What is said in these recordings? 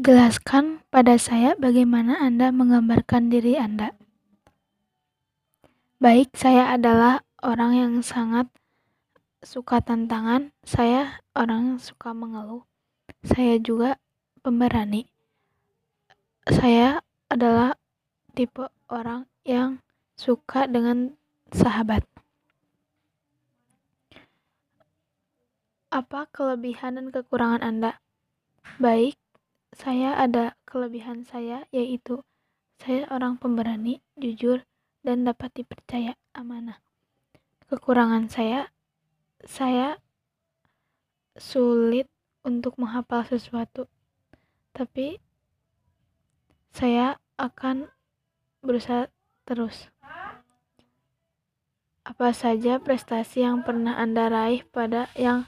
Jelaskan pada saya bagaimana Anda menggambarkan diri Anda. Baik, saya adalah orang yang sangat suka tantangan. Saya orang yang suka mengeluh. Saya juga pemberani. Saya adalah tipe orang yang suka dengan sahabat. Apa kelebihan dan kekurangan Anda? Baik, saya ada kelebihan saya yaitu saya orang pemberani, jujur, dan dapat dipercaya amanah. Kekurangan saya, saya sulit untuk menghafal sesuatu, tapi saya akan berusaha terus. Apa saja prestasi yang pernah Anda raih pada yang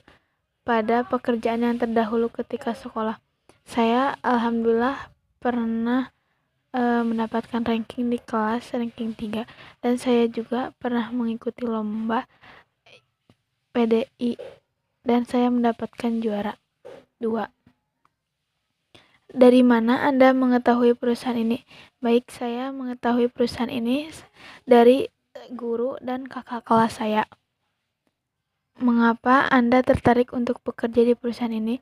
pada pekerjaan yang terdahulu ketika sekolah? Saya alhamdulillah pernah uh, mendapatkan ranking di kelas ranking 3 dan saya juga pernah mengikuti lomba PDI dan saya mendapatkan juara 2. Dari mana Anda mengetahui perusahaan ini? Baik, saya mengetahui perusahaan ini dari guru dan kakak kelas saya. Mengapa Anda tertarik untuk bekerja di perusahaan ini?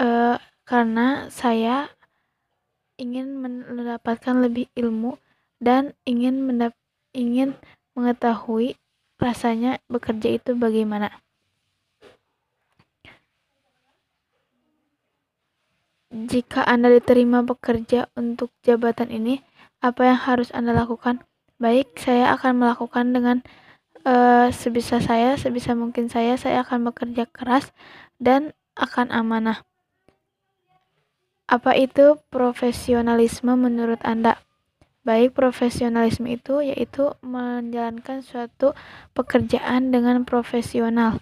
Uh, karena saya ingin mendapatkan lebih ilmu dan ingin mendap ingin mengetahui rasanya bekerja itu bagaimana. Jika Anda diterima bekerja untuk jabatan ini, apa yang harus Anda lakukan? Baik, saya akan melakukan dengan uh, sebisa saya, sebisa mungkin saya, saya akan bekerja keras dan akan amanah. Apa itu profesionalisme menurut Anda? Baik, profesionalisme itu yaitu menjalankan suatu pekerjaan dengan profesional.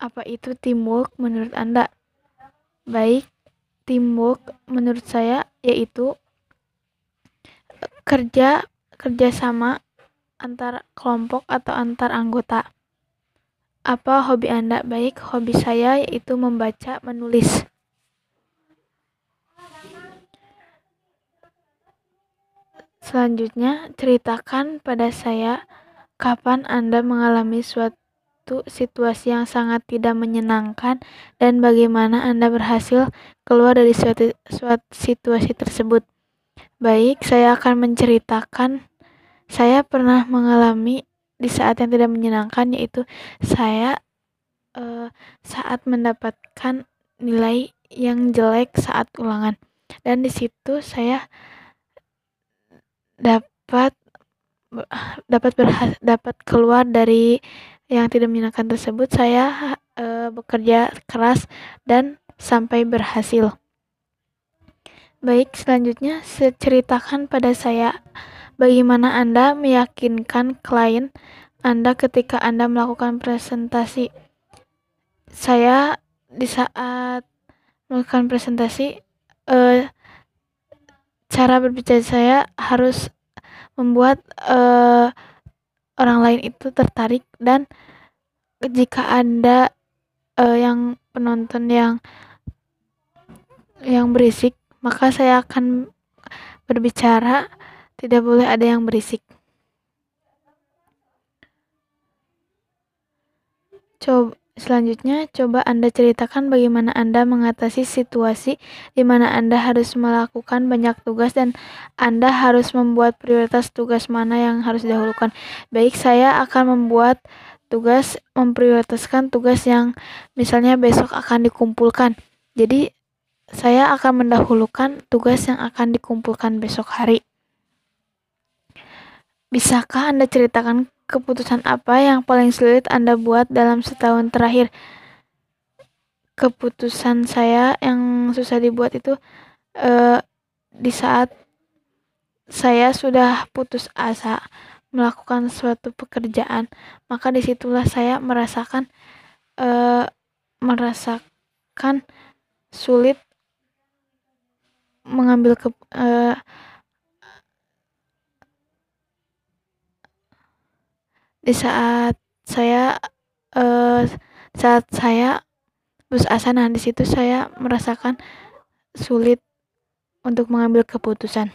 Apa itu teamwork menurut Anda? Baik, teamwork menurut saya yaitu kerja kerjasama antar kelompok atau antar anggota. Apa hobi Anda? Baik, hobi saya yaitu membaca, menulis. Selanjutnya, ceritakan pada saya kapan Anda mengalami suatu situasi yang sangat tidak menyenangkan dan bagaimana Anda berhasil keluar dari suatu, suatu situasi tersebut. Baik, saya akan menceritakan saya pernah mengalami di saat yang tidak menyenangkan yaitu saya uh, saat mendapatkan nilai yang jelek saat ulangan dan di situ saya dapat dapat berhas, dapat keluar dari yang tidak menyenangkan tersebut saya e, bekerja keras dan sampai berhasil. Baik selanjutnya ceritakan pada saya bagaimana anda meyakinkan klien anda ketika anda melakukan presentasi. Saya di saat melakukan presentasi e, cara berbicara saya harus membuat uh, orang lain itu tertarik dan jika anda uh, yang penonton yang yang berisik maka saya akan berbicara. Tidak boleh ada yang berisik. Coba Selanjutnya, coba Anda ceritakan bagaimana Anda mengatasi situasi di mana Anda harus melakukan banyak tugas dan Anda harus membuat prioritas tugas mana yang harus didahulukan. Baik, saya akan membuat tugas memprioritaskan tugas yang misalnya besok akan dikumpulkan. Jadi, saya akan mendahulukan tugas yang akan dikumpulkan besok hari. Bisakah Anda ceritakan keputusan apa yang paling sulit Anda buat dalam setahun terakhir? Keputusan saya yang susah dibuat itu uh, di saat saya sudah putus asa melakukan suatu pekerjaan, maka di situlah saya merasakan uh, merasakan sulit mengambil ke, uh, di saat saya uh, saat saya asa nah di situ saya merasakan sulit untuk mengambil keputusan.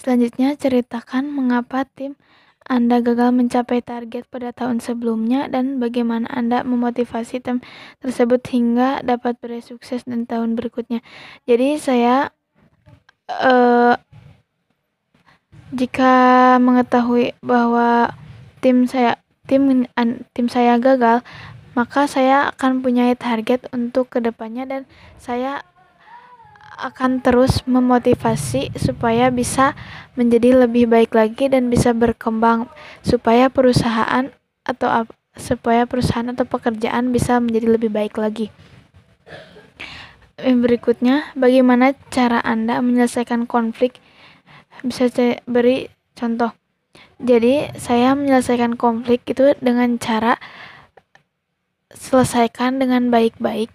Selanjutnya, ceritakan mengapa tim Anda gagal mencapai target pada tahun sebelumnya dan bagaimana Anda memotivasi tim tersebut hingga dapat berakhir sukses dan tahun berikutnya. Jadi, saya uh, jika mengetahui bahwa tim saya tim tim saya gagal, maka saya akan punya target untuk ke depannya dan saya akan terus memotivasi supaya bisa menjadi lebih baik lagi dan bisa berkembang supaya perusahaan atau supaya perusahaan atau pekerjaan bisa menjadi lebih baik lagi. Berikutnya, bagaimana cara Anda menyelesaikan konflik? Bisa saya beri contoh. Jadi, saya menyelesaikan konflik itu dengan cara selesaikan dengan baik-baik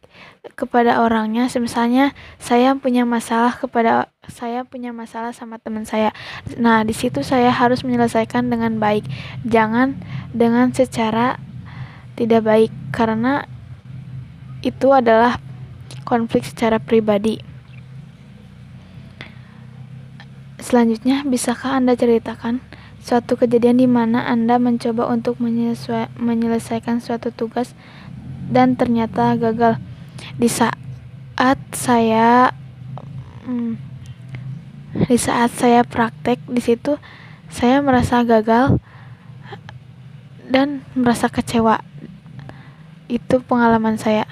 kepada orangnya. Misalnya saya punya masalah kepada saya punya masalah sama teman saya. Nah di situ saya harus menyelesaikan dengan baik. Jangan dengan secara tidak baik. Karena itu adalah konflik secara pribadi selanjutnya bisakah anda ceritakan suatu kejadian di mana Anda mencoba untuk menyelesaikan suatu tugas dan ternyata gagal? Di saat saya hmm, di saat saya praktek di situ saya merasa gagal dan merasa kecewa. Itu pengalaman saya